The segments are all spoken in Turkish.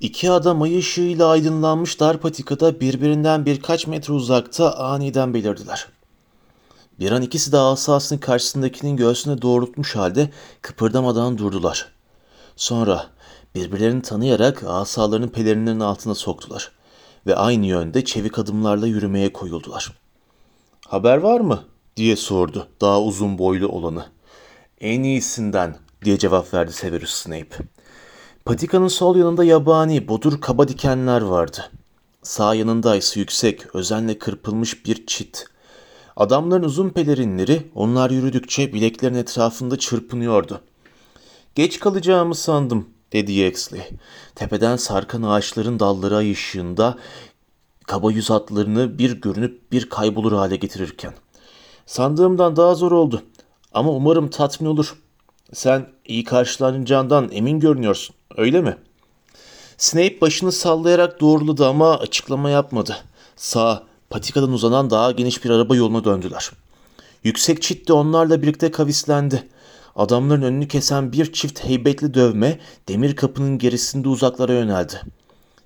İki adam ay ışığıyla aydınlanmış dar patikada birbirinden birkaç metre uzakta aniden belirdiler. Bir an ikisi de asasını karşısındakinin göğsüne doğrultmuş halde kıpırdamadan durdular. Sonra birbirlerini tanıyarak asalarını pelerinlerin altına soktular ve aynı yönde çevik adımlarla yürümeye koyuldular. Haber var mı? diye sordu daha uzun boylu olanı. En iyisinden diye cevap verdi Severus Snape. Patikanın sol yanında yabani, bodur kaba dikenler vardı. Sağ yanında ise yüksek, özenle kırpılmış bir çit. Adamların uzun pelerinleri onlar yürüdükçe bileklerin etrafında çırpınıyordu. Geç kalacağımı sandım, dedi Yaxley. Tepeden sarkan ağaçların dalları ay ışığında kaba yüz atlarını bir görünüp bir kaybolur hale getirirken. Sandığımdan daha zor oldu ama umarım tatmin olur. Sen iyi karşılanacağından emin görünüyorsun, öyle mi? Snape başını sallayarak doğruladı ama açıklama yapmadı. Sağ, patikadan uzanan daha geniş bir araba yoluna döndüler. Yüksek çit de onlarla birlikte kavislendi. Adamların önünü kesen bir çift heybetli dövme demir kapının gerisinde uzaklara yöneldi.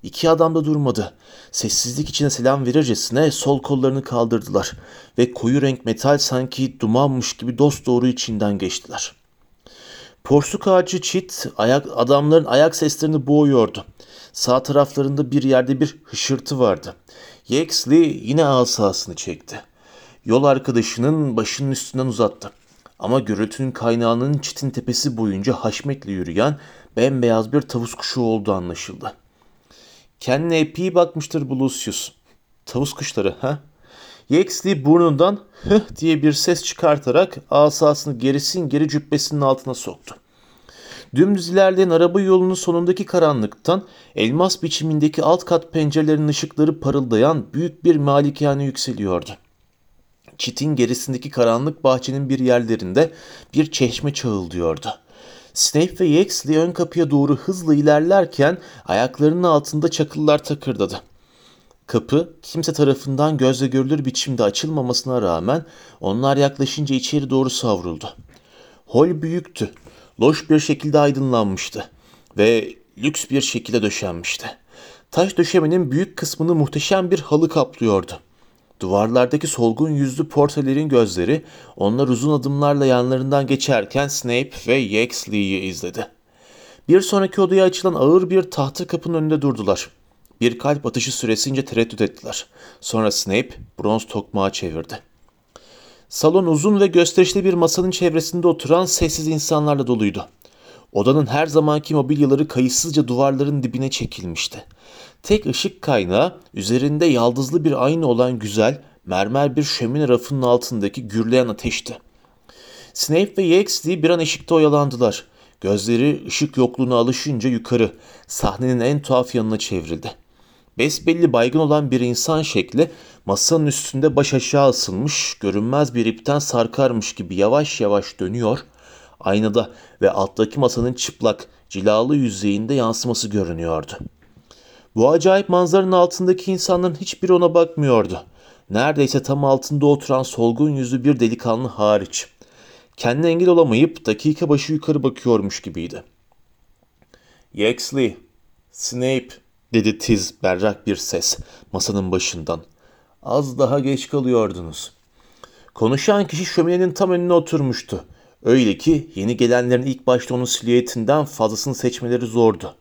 İki adam da durmadı. Sessizlik içine selam verircesine sol kollarını kaldırdılar ve koyu renk metal sanki dumanmış gibi dost doğru içinden geçtiler. Porsuk ağacı çit ayak, adamların ayak seslerini boğuyordu. Sağ taraflarında bir yerde bir hışırtı vardı. Yaxley yine asasını çekti. Yol arkadaşının başının üstünden uzattı. Ama gürültünün kaynağının çitin tepesi boyunca haşmetle yürüyen bembeyaz bir tavus kuşu olduğu anlaşıldı. Kendine epey bakmıştır bu Lucius. Tavus kuşları ha? Yaxley burnundan hıh diye bir ses çıkartarak asasını gerisin geri cübbesinin altına soktu. Dümdüz ilerleyen araba yolunun sonundaki karanlıktan elmas biçimindeki alt kat pencerelerin ışıkları parıldayan büyük bir malikane yükseliyordu. Çitin gerisindeki karanlık bahçenin bir yerlerinde bir çeşme çağıldıyordu. Snape ve Yaxley ön kapıya doğru hızla ilerlerken ayaklarının altında çakıllar takırdadı. Kapı kimse tarafından gözle görülür biçimde açılmamasına rağmen onlar yaklaşınca içeri doğru savruldu. Hol büyüktü, loş bir şekilde aydınlanmıştı ve lüks bir şekilde döşenmişti. Taş döşemenin büyük kısmını muhteşem bir halı kaplıyordu. Duvarlardaki solgun yüzlü portelerin gözleri onlar uzun adımlarla yanlarından geçerken Snape ve Yaxley'i izledi. Bir sonraki odaya açılan ağır bir tahta kapının önünde durdular. Bir kalp atışı süresince tereddüt ettiler. Sonra Snape bronz tokmağı çevirdi. Salon uzun ve gösterişli bir masanın çevresinde oturan sessiz insanlarla doluydu. Odanın her zamanki mobilyaları kayıtsızca duvarların dibine çekilmişti. Tek ışık kaynağı üzerinde yaldızlı bir ayna olan güzel mermer bir şömine rafının altındaki gürleyen ateşti. Snape ve Yaxley bir an ışıkta oyalandılar. Gözleri ışık yokluğuna alışınca yukarı, sahnenin en tuhaf yanına çevrildi. Besbelli baygın olan bir insan şekli masanın üstünde baş aşağı asılmış, görünmez bir ipten sarkarmış gibi yavaş yavaş dönüyor, aynada ve alttaki masanın çıplak, cilalı yüzeyinde yansıması görünüyordu. Bu acayip manzaranın altındaki insanların hiçbiri ona bakmıyordu. Neredeyse tam altında oturan solgun yüzlü bir delikanlı hariç. Kendine engel olamayıp dakika başı yukarı bakıyormuş gibiydi. Yaxley, Snape, dedi tiz berrak bir ses masanın başından. Az daha geç kalıyordunuz. Konuşan kişi şöminenin tam önüne oturmuştu. Öyle ki yeni gelenlerin ilk başta onun silüetinden fazlasını seçmeleri zordu.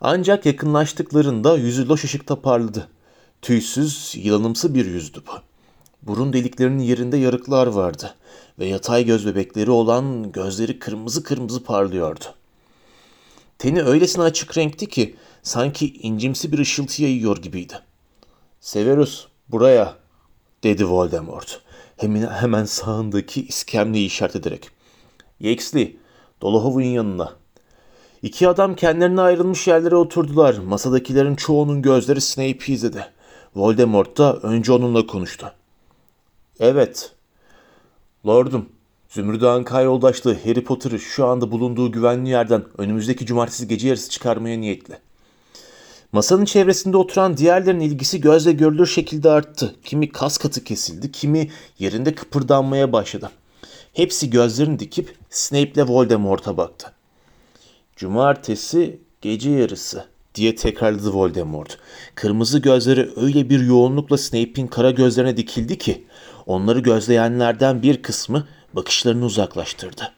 Ancak yakınlaştıklarında yüzü loş ışıkta parladı. Tüysüz, yılanımsı bir yüzdü bu. Burun deliklerinin yerinde yarıklar vardı ve yatay göz bebekleri olan gözleri kırmızı kırmızı parlıyordu. Teni öylesine açık renkti ki sanki incimsi bir ışıltı yayıyor gibiydi. Severus, buraya, dedi Voldemort. Hemen, hemen sağındaki iskemleyi işaret ederek. Yaxley, Dolahov'un yanına. İki adam kendilerine ayrılmış yerlere oturdular. Masadakilerin çoğunun gözleri Snape'i izledi. Voldemort da önce onunla konuştu. Evet, Lordum, Zümrüt Kayyoldaşlı Harry Potter'ı şu anda bulunduğu güvenli yerden önümüzdeki cumartesi gece yarısı çıkarmaya niyetli. Masanın çevresinde oturan diğerlerin ilgisi gözle görülür şekilde arttı. Kimi kas katı kesildi, kimi yerinde kıpırdanmaya başladı. Hepsi gözlerini dikip Snape ile Voldemort'a baktı. Cumartesi gece yarısı diye tekrarladı Voldemort. Kırmızı gözleri öyle bir yoğunlukla Snape'in kara gözlerine dikildi ki onları gözleyenlerden bir kısmı bakışlarını uzaklaştırdı.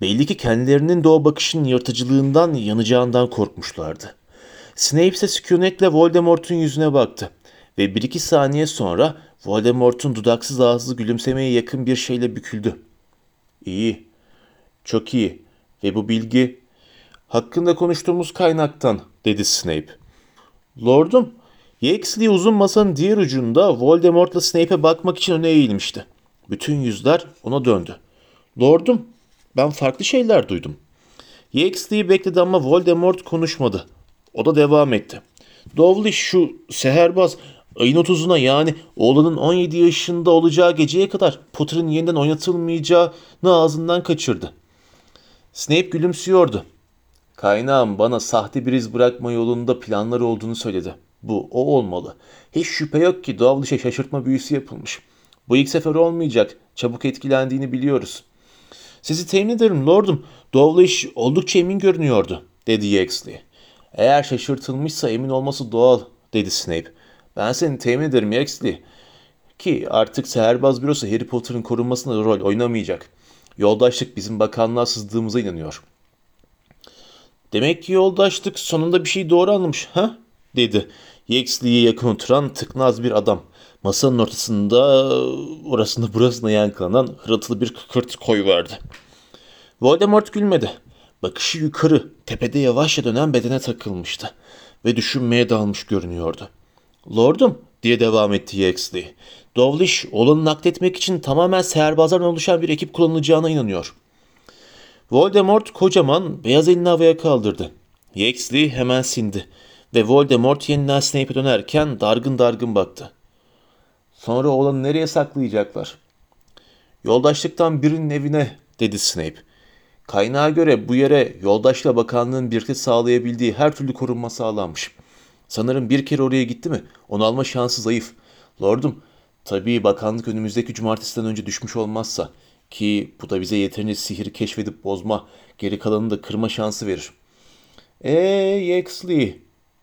Belli ki kendilerinin de o bakışın yırtıcılığından yanacağından korkmuşlardı. Snape ise sükunetle Voldemort'un yüzüne baktı ve bir iki saniye sonra Voldemort'un dudaksız ağızlı gülümsemeye yakın bir şeyle büküldü. İyi, çok iyi ve bu bilgi hakkında konuştuğumuz kaynaktan dedi Snape. Lordum, Yaxley uzun masanın diğer ucunda Voldemort'la Snape'e bakmak için öne eğilmişti. Bütün yüzler ona döndü. Lordum, ben farklı şeyler duydum. Yaxley'i bekledi ama Voldemort konuşmadı. O da devam etti. Dovlish şu seherbaz ayın 30'una yani oğlanın 17 yaşında olacağı geceye kadar Potter'ın yeniden oynatılmayacağını ağzından kaçırdı. Snape gülümsüyordu. Kaynağım bana sahte bir iz bırakma yolunda planları olduğunu söyledi. Bu o olmalı. Hiç şüphe yok ki Dovlish'e şaşırtma büyüsü yapılmış. Bu ilk sefer olmayacak. Çabuk etkilendiğini biliyoruz. Sizi temin ederim lordum. Dovlish oldukça emin görünüyordu, dedi Yaxley. Eğer şaşırtılmışsa emin olması doğal, dedi Snape. Ben seni temin ederim Yaxley. Ki artık seherbaz bürosu Harry Potter'ın korunmasında rol oynamayacak. Yoldaşlık bizim bakanlığa sızdığımıza inanıyor. Demek ki yoldaşlık sonunda bir şey doğru anlamış ha? dedi. Yaxley'e yakın oturan tıknaz bir adam. Masanın ortasında orasında burasında yankılanan hırıltılı bir kıkırt koyuverdi. Voldemort gülmedi. Bakışı yukarı, tepede yavaşça dönen bedene takılmıştı ve düşünmeye dalmış görünüyordu. Lordum, diye devam etti Yaxley. Dovlish, olanı nakletmek için tamamen seherbazlardan oluşan bir ekip kullanılacağına inanıyor. Voldemort kocaman beyaz elini havaya kaldırdı. Yaxley hemen sindi ve Voldemort yeniden Snape'e dönerken dargın dargın baktı. Sonra oğlanı nereye saklayacaklar? Yoldaşlıktan birinin evine, dedi Snape. Kaynağa göre bu yere yoldaşla bakanlığın birlikte sağlayabildiği her türlü korunma sağlanmış. Sanırım bir kere oraya gitti mi? Onu alma şansı zayıf. Lordum, tabii bakanlık önümüzdeki cumartesiden önce düşmüş olmazsa ki bu da bize yeterince sihir keşfedip bozma, geri kalanını da kırma şansı verir. Eee Yaxley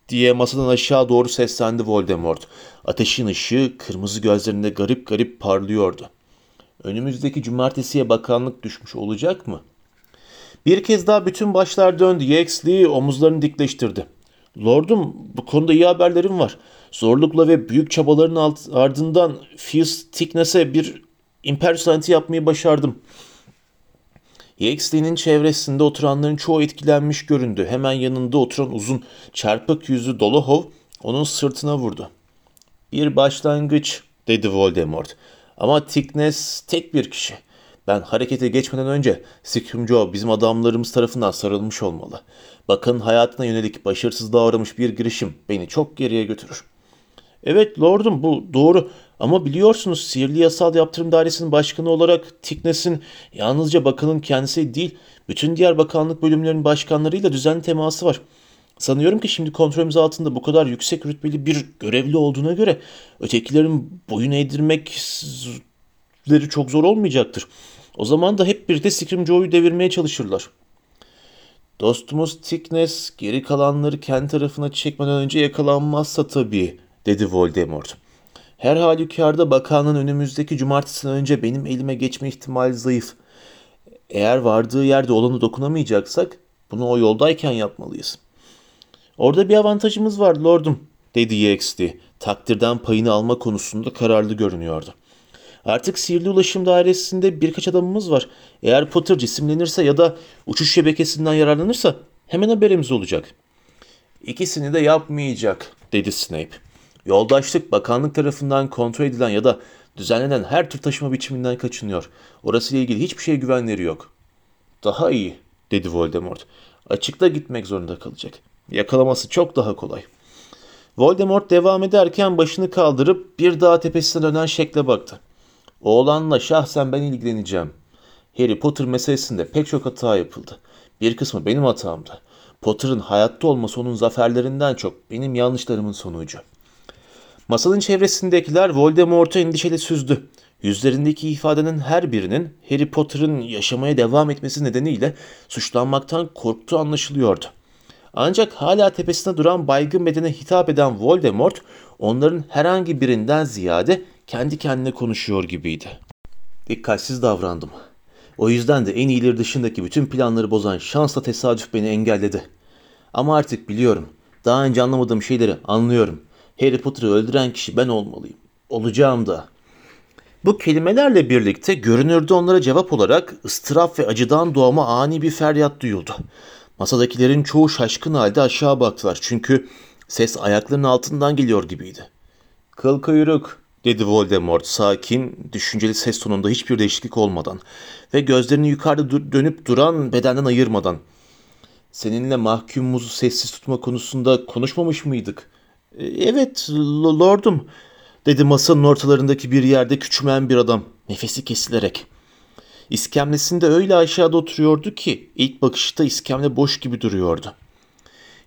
diye masadan aşağı doğru seslendi Voldemort. Ateşin ışığı kırmızı gözlerinde garip garip parlıyordu. Önümüzdeki cumartesiye bakanlık düşmüş olacak mı? Bir kez daha bütün başlar döndü. Yaxley omuzlarını dikleştirdi. Lordum bu konuda iyi haberlerim var. Zorlukla ve büyük çabaların ardından Fierce Thickness'e bir impersonality yapmayı başardım. Yaxley'nin çevresinde oturanların çoğu etkilenmiş göründü. Hemen yanında oturan uzun, çarpık yüzlü Dolohov onun sırtına vurdu. Bir başlangıç dedi Voldemort. Ama Thickness tek bir kişi. Ben harekete geçmeden önce Scrimgeour bizim adamlarımız tarafından sarılmış olmalı. Bakın hayatına yönelik başarısızlığa uğramış bir girişim beni çok geriye götürür. Evet lordum bu doğru ama biliyorsunuz Sihirli Yasal Yaptırım Dairesi'nin başkanı olarak Tiknes'in yalnızca bakanın kendisi değil bütün diğer bakanlık bölümlerinin başkanlarıyla düzenli teması var. Sanıyorum ki şimdi kontrolümüz altında bu kadar yüksek rütbeli bir görevli olduğuna göre ötekilerin boyun eğdirmekleri çok zor olmayacaktır. O zaman da hep birlikte Scrimgeour'u devirmeye çalışırlar. Dostumuz Tiknes geri kalanları kendi tarafına çekmeden önce yakalanmazsa tabii, dedi Voldemort. Her halükarda bakanın önümüzdeki cumartesiden önce benim elime geçme ihtimali zayıf. Eğer vardığı yerde olanı dokunamayacaksak bunu o yoldayken yapmalıyız. Orada bir avantajımız var lordum, dedi Yaxley. Takdirden payını alma konusunda kararlı görünüyordu. Artık sihirli ulaşım dairesinde birkaç adamımız var. Eğer Potter cisimlenirse ya da uçuş şebekesinden yararlanırsa hemen haberimiz olacak. İkisini de yapmayacak, dedi Snape. Yoldaşlık bakanlık tarafından kontrol edilen ya da düzenlenen her tür taşıma biçiminden kaçınıyor. Orasıyla ilgili hiçbir şeye güvenleri yok. Daha iyi, dedi Voldemort. Açıkta gitmek zorunda kalacak. Yakalaması çok daha kolay. Voldemort devam ederken başını kaldırıp bir dağ tepesine dönen şekle baktı. Oğlanla şahsen ben ilgileneceğim. Harry Potter meselesinde pek çok hata yapıldı. Bir kısmı benim hatamdı. Potter'ın hayatta olması onun zaferlerinden çok benim yanlışlarımın sonucu. Masanın çevresindekiler Voldemort'u endişeli süzdü. Yüzlerindeki ifadenin her birinin Harry Potter'ın yaşamaya devam etmesi nedeniyle suçlanmaktan korktuğu anlaşılıyordu. Ancak hala tepesinde duran baygın bedene hitap eden Voldemort onların herhangi birinden ziyade kendi kendine konuşuyor gibiydi. Dikkatsiz davrandım. O yüzden de en iyileri dışındaki bütün planları bozan şansla tesadüf beni engelledi. Ama artık biliyorum. Daha önce anlamadığım şeyleri anlıyorum. Harry Potter'ı öldüren kişi ben olmalıyım. Olacağım da. Bu kelimelerle birlikte görünürde onlara cevap olarak ıstırap ve acıdan doğma ani bir feryat duyuldu. Masadakilerin çoğu şaşkın halde aşağı baktılar çünkü ses ayaklarının altından geliyor gibiydi. Kıl kuyruk dedi Voldemort sakin, düşünceli ses tonunda hiçbir değişiklik olmadan ve gözlerini yukarıda dönüp duran bedenden ayırmadan. Seninle mahkumumuzu sessiz tutma konusunda konuşmamış mıydık? "E, Evet, lo- lordum, dedi masanın ortalarındaki bir yerde küçümen bir adam, nefesi kesilerek. İskemlesinde öyle aşağıda oturuyordu ki ilk bakışta iskemle boş gibi duruyordu.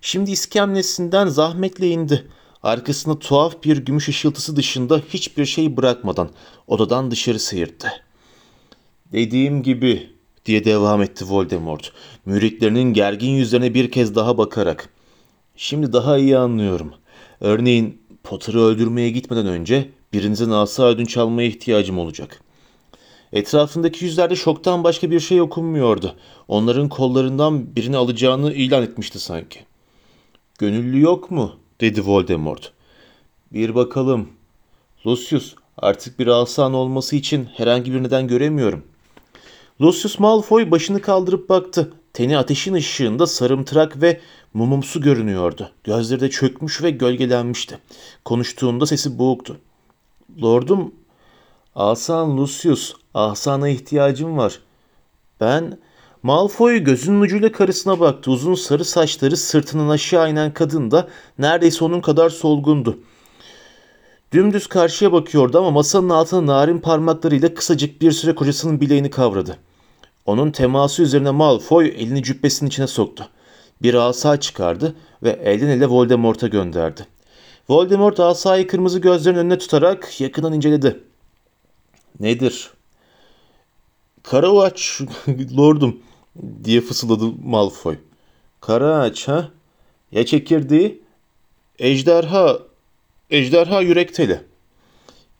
Şimdi iskemlesinden zahmetle indi. Arkasında tuhaf bir gümüş ışıltısı dışında hiçbir şey bırakmadan odadan dışarı seyirtti. Dediğim gibi diye devam etti Voldemort. Müritlerinin gergin yüzlerine bir kez daha bakarak. Şimdi daha iyi anlıyorum. Örneğin Potter'ı öldürmeye gitmeden önce birinizin asa ödünç almaya ihtiyacım olacak. Etrafındaki yüzlerde şoktan başka bir şey okunmuyordu. Onların kollarından birini alacağını ilan etmişti sanki. Gönüllü yok mu? Dedi Voldemort. Bir bakalım. Lucius, artık bir asan olması için herhangi bir neden göremiyorum. Lucius Malfoy başını kaldırıp baktı. Teni ateşin ışığında sarımtırak ve mumumsu görünüyordu. Gözleri de çökmüş ve gölgelenmişti. Konuştuğunda sesi boğuktu. Lordum, Asan Lucius, Ahsan'a ihtiyacım var. Ben Malfoy gözünün ucuyla karısına baktı. Uzun sarı saçları sırtının aşağı inen kadın da neredeyse onun kadar solgundu. Dümdüz karşıya bakıyordu ama masanın altına narin parmaklarıyla kısacık bir süre kocasının bileğini kavradı. Onun teması üzerine Malfoy elini cübbesinin içine soktu. Bir asa çıkardı ve elden ele Voldemort'a gönderdi. Voldemort asayı kırmızı gözlerin önüne tutarak yakından inceledi. Nedir? Kara ağaç lordum diye fısıldadı Malfoy. Kara ağaç ha? Ya çekirdeği? Ejderha, ejderha yürek teli.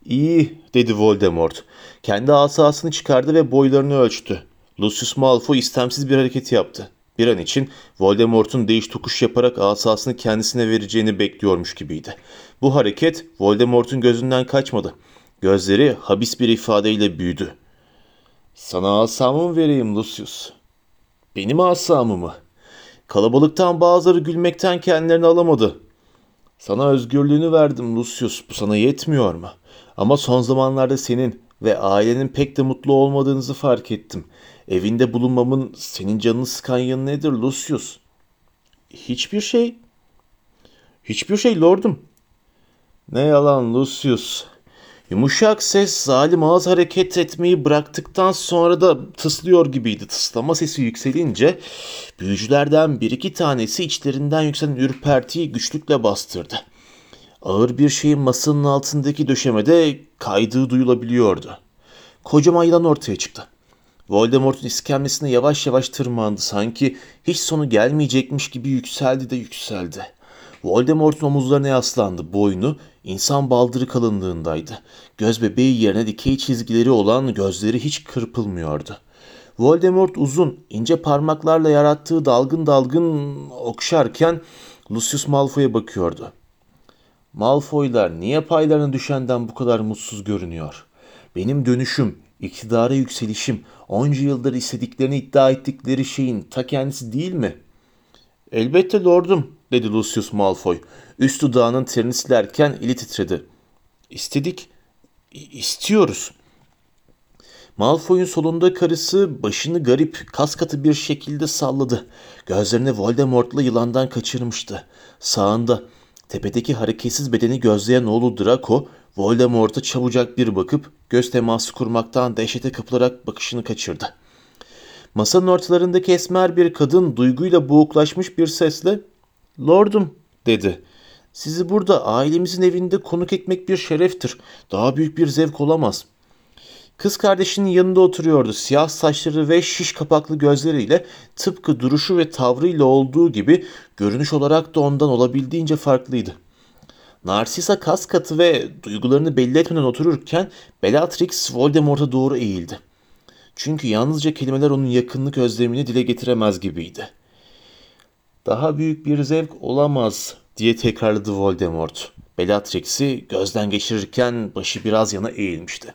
İyi dedi Voldemort. Kendi asasını çıkardı ve boylarını ölçtü. Lucius Malfoy istemsiz bir hareket yaptı. Bir an için Voldemort'un değiş tokuş yaparak asasını kendisine vereceğini bekliyormuş gibiydi. Bu hareket Voldemort'un gözünden kaçmadı. Gözleri habis bir ifadeyle büyüdü. Sana asamı mı vereyim Lucius? Benim asamı mı? Kalabalıktan bazıları gülmekten kendilerini alamadı. Sana özgürlüğünü verdim Lucius. Bu sana yetmiyor mu? Ama son zamanlarda senin ve ailenin pek de mutlu olmadığınızı fark ettim. Evinde bulunmamın senin canını sıkan yanı nedir Lucius? Hiçbir şey. Hiçbir şey lordum. Ne yalan Lucius. Yumuşak ses zalim ağız hareket etmeyi bıraktıktan sonra da tıslıyor gibiydi. Tıslama sesi yükselince büyücülerden bir iki tanesi içlerinden yükselen ürpertiyi güçlükle bastırdı. Ağır bir şeyin masanın altındaki döşemede kaydığı duyulabiliyordu. Kocaman yılan ortaya çıktı. Voldemort'un iskemlesine yavaş yavaş tırmandı. Sanki hiç sonu gelmeyecekmiş gibi yükseldi de yükseldi. Voldemort'un omuzlarına yaslandı. Boynu insan baldırı kalınlığındaydı. Göz bebeği yerine dikey çizgileri olan gözleri hiç kırpılmıyordu. Voldemort uzun, ince parmaklarla yarattığı dalgın dalgın okşarken Lucius Malfoy'a bakıyordu. Malfoylar niye paylarına düşenden bu kadar mutsuz görünüyor? Benim dönüşüm, iktidara yükselişim, onca yıldır istediklerini iddia ettikleri şeyin ta kendisi değil mi? Elbette lordum, dedi Lucius Malfoy. Üst dudağının terini silerken eli titredi. İstedik, istiyoruz. Malfoy'un solunda karısı başını garip, kas katı bir şekilde salladı. Gözlerini Voldemort'la yılandan kaçırmıştı. Sağında, tepedeki hareketsiz bedeni gözleyen oğlu Draco, Voldemort'a çabucak bir bakıp göz teması kurmaktan dehşete kapılarak bakışını kaçırdı. Masanın ortalarındaki esmer bir kadın duyguyla boğuklaşmış bir sesle ''Lordum'' dedi. ''Sizi burada ailemizin evinde konuk etmek bir şereftir. Daha büyük bir zevk olamaz.'' Kız kardeşinin yanında oturuyordu. Siyah saçları ve şiş kapaklı gözleriyle tıpkı duruşu ve tavrıyla olduğu gibi görünüş olarak da ondan olabildiğince farklıydı. Narcissa kas katı ve duygularını belli etmeden otururken Bellatrix Voldemort'a doğru eğildi. Çünkü yalnızca kelimeler onun yakınlık özlemini dile getiremez gibiydi. Daha büyük bir zevk olamaz diye tekrarladı Voldemort. Bellatrix'i gözden geçirirken başı biraz yana eğilmişti.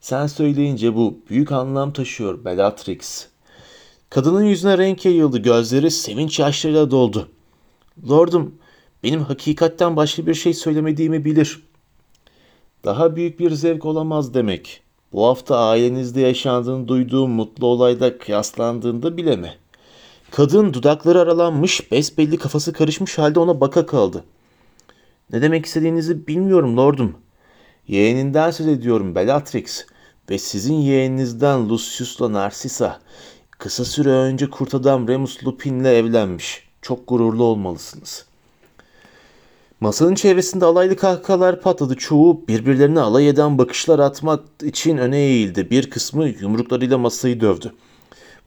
Sen söyleyince bu büyük anlam taşıyor Bellatrix. Kadının yüzüne renk yayıldı, gözleri sevinç yaşlarıyla doldu. Lordum, benim hakikatten başka bir şey söylemediğimi bilir. Daha büyük bir zevk olamaz demek. Bu hafta ailenizde yaşandığını duyduğum mutlu olayda kıyaslandığında bile mi? Kadın dudakları aralanmış, besbelli kafası karışmış halde ona baka kaldı. Ne demek istediğinizi bilmiyorum lordum. Yeğeninden söz ediyorum Bellatrix ve sizin yeğeninizden Lucius'la Narcissa. Kısa süre önce kurt adam Remus Lupin'le evlenmiş. Çok gururlu olmalısınız. Masanın çevresinde alaylı kahkahalar patladı. Çoğu birbirlerine alay eden bakışlar atmak için öne eğildi. Bir kısmı yumruklarıyla masayı dövdü.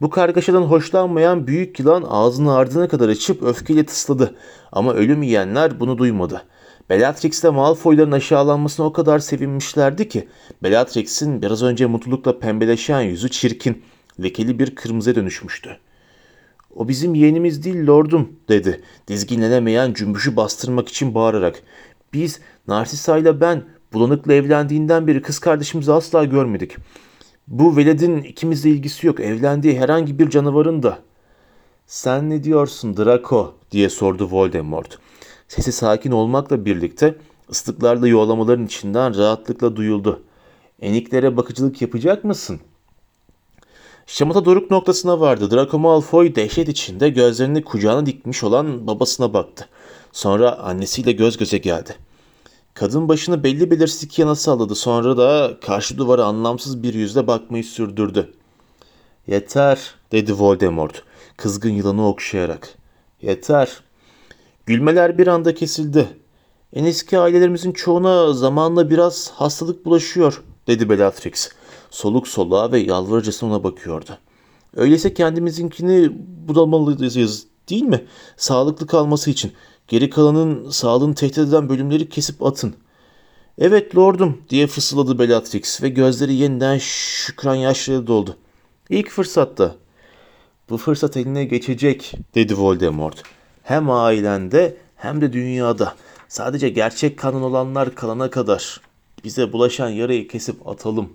Bu kargaşadan hoşlanmayan büyük yılan ağzını ardına kadar açıp öfkeyle tısladı. Ama ölüm yiyenler bunu duymadı. Bellatrix ile Malfoy'ların aşağılanmasına o kadar sevinmişlerdi ki Bellatrix'in biraz önce mutlulukla pembeleşen yüzü çirkin, lekeli bir kırmızıya dönüşmüştü. O bizim yeğenimiz değil lordum dedi dizginlenemeyen cümbüşü bastırmak için bağırarak. Biz Narsisa ile ben bulanıkla evlendiğinden beri kız kardeşimizi asla görmedik. Bu veledin ikimizle ilgisi yok evlendiği herhangi bir canavarın da. Sen ne diyorsun Draco diye sordu Voldemort. Sesi sakin olmakla birlikte ıslıklarla yuvalamaların içinden rahatlıkla duyuldu. Eniklere bakıcılık yapacak mısın? Şamata doruk noktasına vardı. Draco Malfoy dehşet içinde gözlerini kucağına dikmiş olan babasına baktı. Sonra annesiyle göz göze geldi. Kadın başını belli belirsiz iki yana salladı. Sonra da karşı duvara anlamsız bir yüzle bakmayı sürdürdü. Yeter dedi Voldemort kızgın yılanı okşayarak. Yeter. Gülmeler bir anda kesildi. En eski ailelerimizin çoğuna zamanla biraz hastalık bulaşıyor dedi Bellatrix. Soluk soluğa ve yalvarıcısına ona bakıyordu. Öyleyse kendimizinkini budamalıyız değil mi? Sağlıklı kalması için. Geri kalanın sağlığını tehdit eden bölümleri kesip atın. Evet lordum diye fısıldadı Bellatrix ve gözleri yeniden şükran yaşlarıyla doldu. İlk fırsatta. Bu fırsat eline geçecek dedi Voldemort. Hem ailende hem de dünyada. Sadece gerçek kanın olanlar kalana kadar. Bize bulaşan yarayı kesip atalım.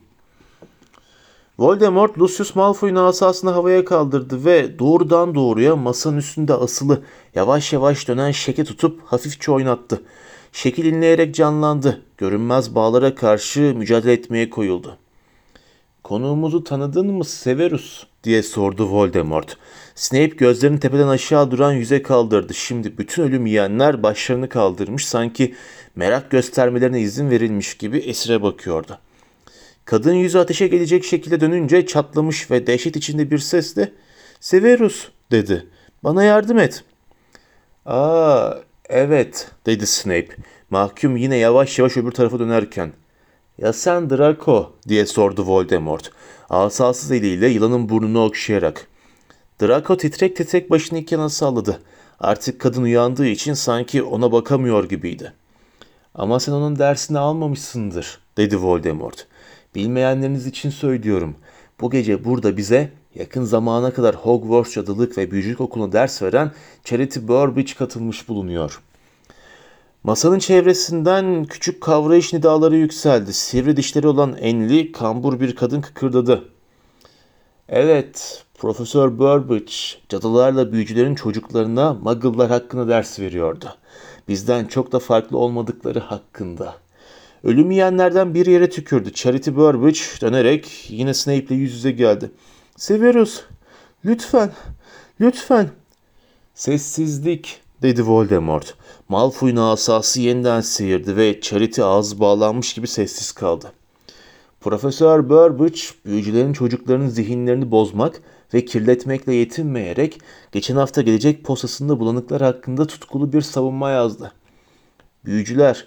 Voldemort Lucius Malfoy'un asasını havaya kaldırdı ve doğrudan doğruya masanın üstünde asılı yavaş yavaş dönen şeki tutup hafifçe oynattı. Şekil inleyerek canlandı. Görünmez bağlara karşı mücadele etmeye koyuldu. Konuğumuzu tanıdın mı Severus? diye sordu Voldemort. Snape gözlerini tepeden aşağı duran yüze kaldırdı. Şimdi bütün ölüm yiyenler başlarını kaldırmış sanki merak göstermelerine izin verilmiş gibi esire bakıyordu. Kadın yüzü ateşe gelecek şekilde dönünce çatlamış ve dehşet içinde bir sesle ''Severus'' dedi. ''Bana yardım et.'' ''Aa, evet'' dedi Snape. Mahkum yine yavaş yavaş öbür tarafa dönerken. ''Ya sen Draco?'' diye sordu Voldemort. Asasız eliyle yılanın burnunu okşayarak. Draco titrek titrek başını iki yana salladı. Artık kadın uyandığı için sanki ona bakamıyor gibiydi. Ama sen onun dersini almamışsındır, dedi Voldemort. Bilmeyenleriniz için söylüyorum. Bu gece burada bize yakın zamana kadar Hogwarts Cadılık ve Büyücülük Okulu'na ders veren Charity Burbage katılmış bulunuyor. Masanın çevresinden küçük kavrayış nidaları yükseldi. Sivri dişleri olan enli, kambur bir kadın kıkırdadı. Evet, Profesör Burbage cadılarla büyücülerin çocuklarına muggle'lar hakkında ders veriyordu. Bizden çok da farklı olmadıkları hakkında.'' Ölüm yiyenlerden bir yere tükürdü. Charity Burbage dönerek yine Snape ile yüz yüze geldi. Severus, lütfen, lütfen. Sessizlik, dedi Voldemort. Malfoy'un asası yeniden seyirdi ve Charity ağzı bağlanmış gibi sessiz kaldı. Profesör Burbage, büyücülerin çocuklarının zihinlerini bozmak ve kirletmekle yetinmeyerek geçen hafta gelecek postasında bulanıklar hakkında tutkulu bir savunma yazdı. Büyücüler,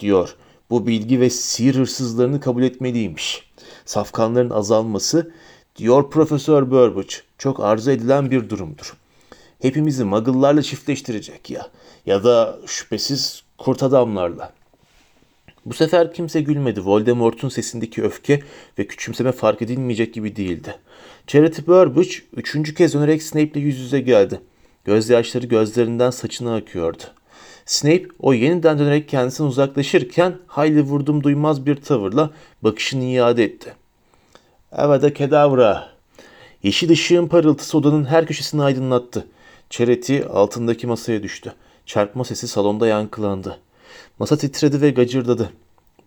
diyor, bu bilgi ve sihir hırsızlarını kabul etmeliymiş. Safkanların azalması, diyor Profesör Burbage, çok arzu edilen bir durumdur. Hepimizi muggle'larla çiftleştirecek ya ya da şüphesiz kurt adamlarla. Bu sefer kimse gülmedi. Voldemort'un sesindeki öfke ve küçümseme fark edilmeyecek gibi değildi. Charity Burbage üçüncü kez dönerek Snape'le yüz yüze geldi. Gözyaşları gözlerinden saçına akıyordu. Snape o yeniden dönerek kendisinden uzaklaşırken hayli vurdum duymaz bir tavırla bakışını iade etti. Avada kedavra. Yeşil ışığın parıltısı odanın her köşesini aydınlattı. Charity altındaki masaya düştü. Çarpma sesi salonda yankılandı. Masa titredi ve gacırdadı.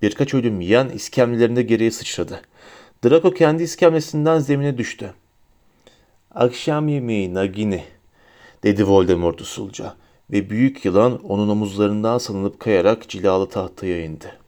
Birkaç ölüm yiyen iskemlelerinde geriye sıçradı. Draco kendi iskemlesinden zemine düştü. Akşam yemeği Nagini, dedi Voldemort usulca ve büyük yılan onun omuzlarından salınıp kayarak cilalı tahtaya indi.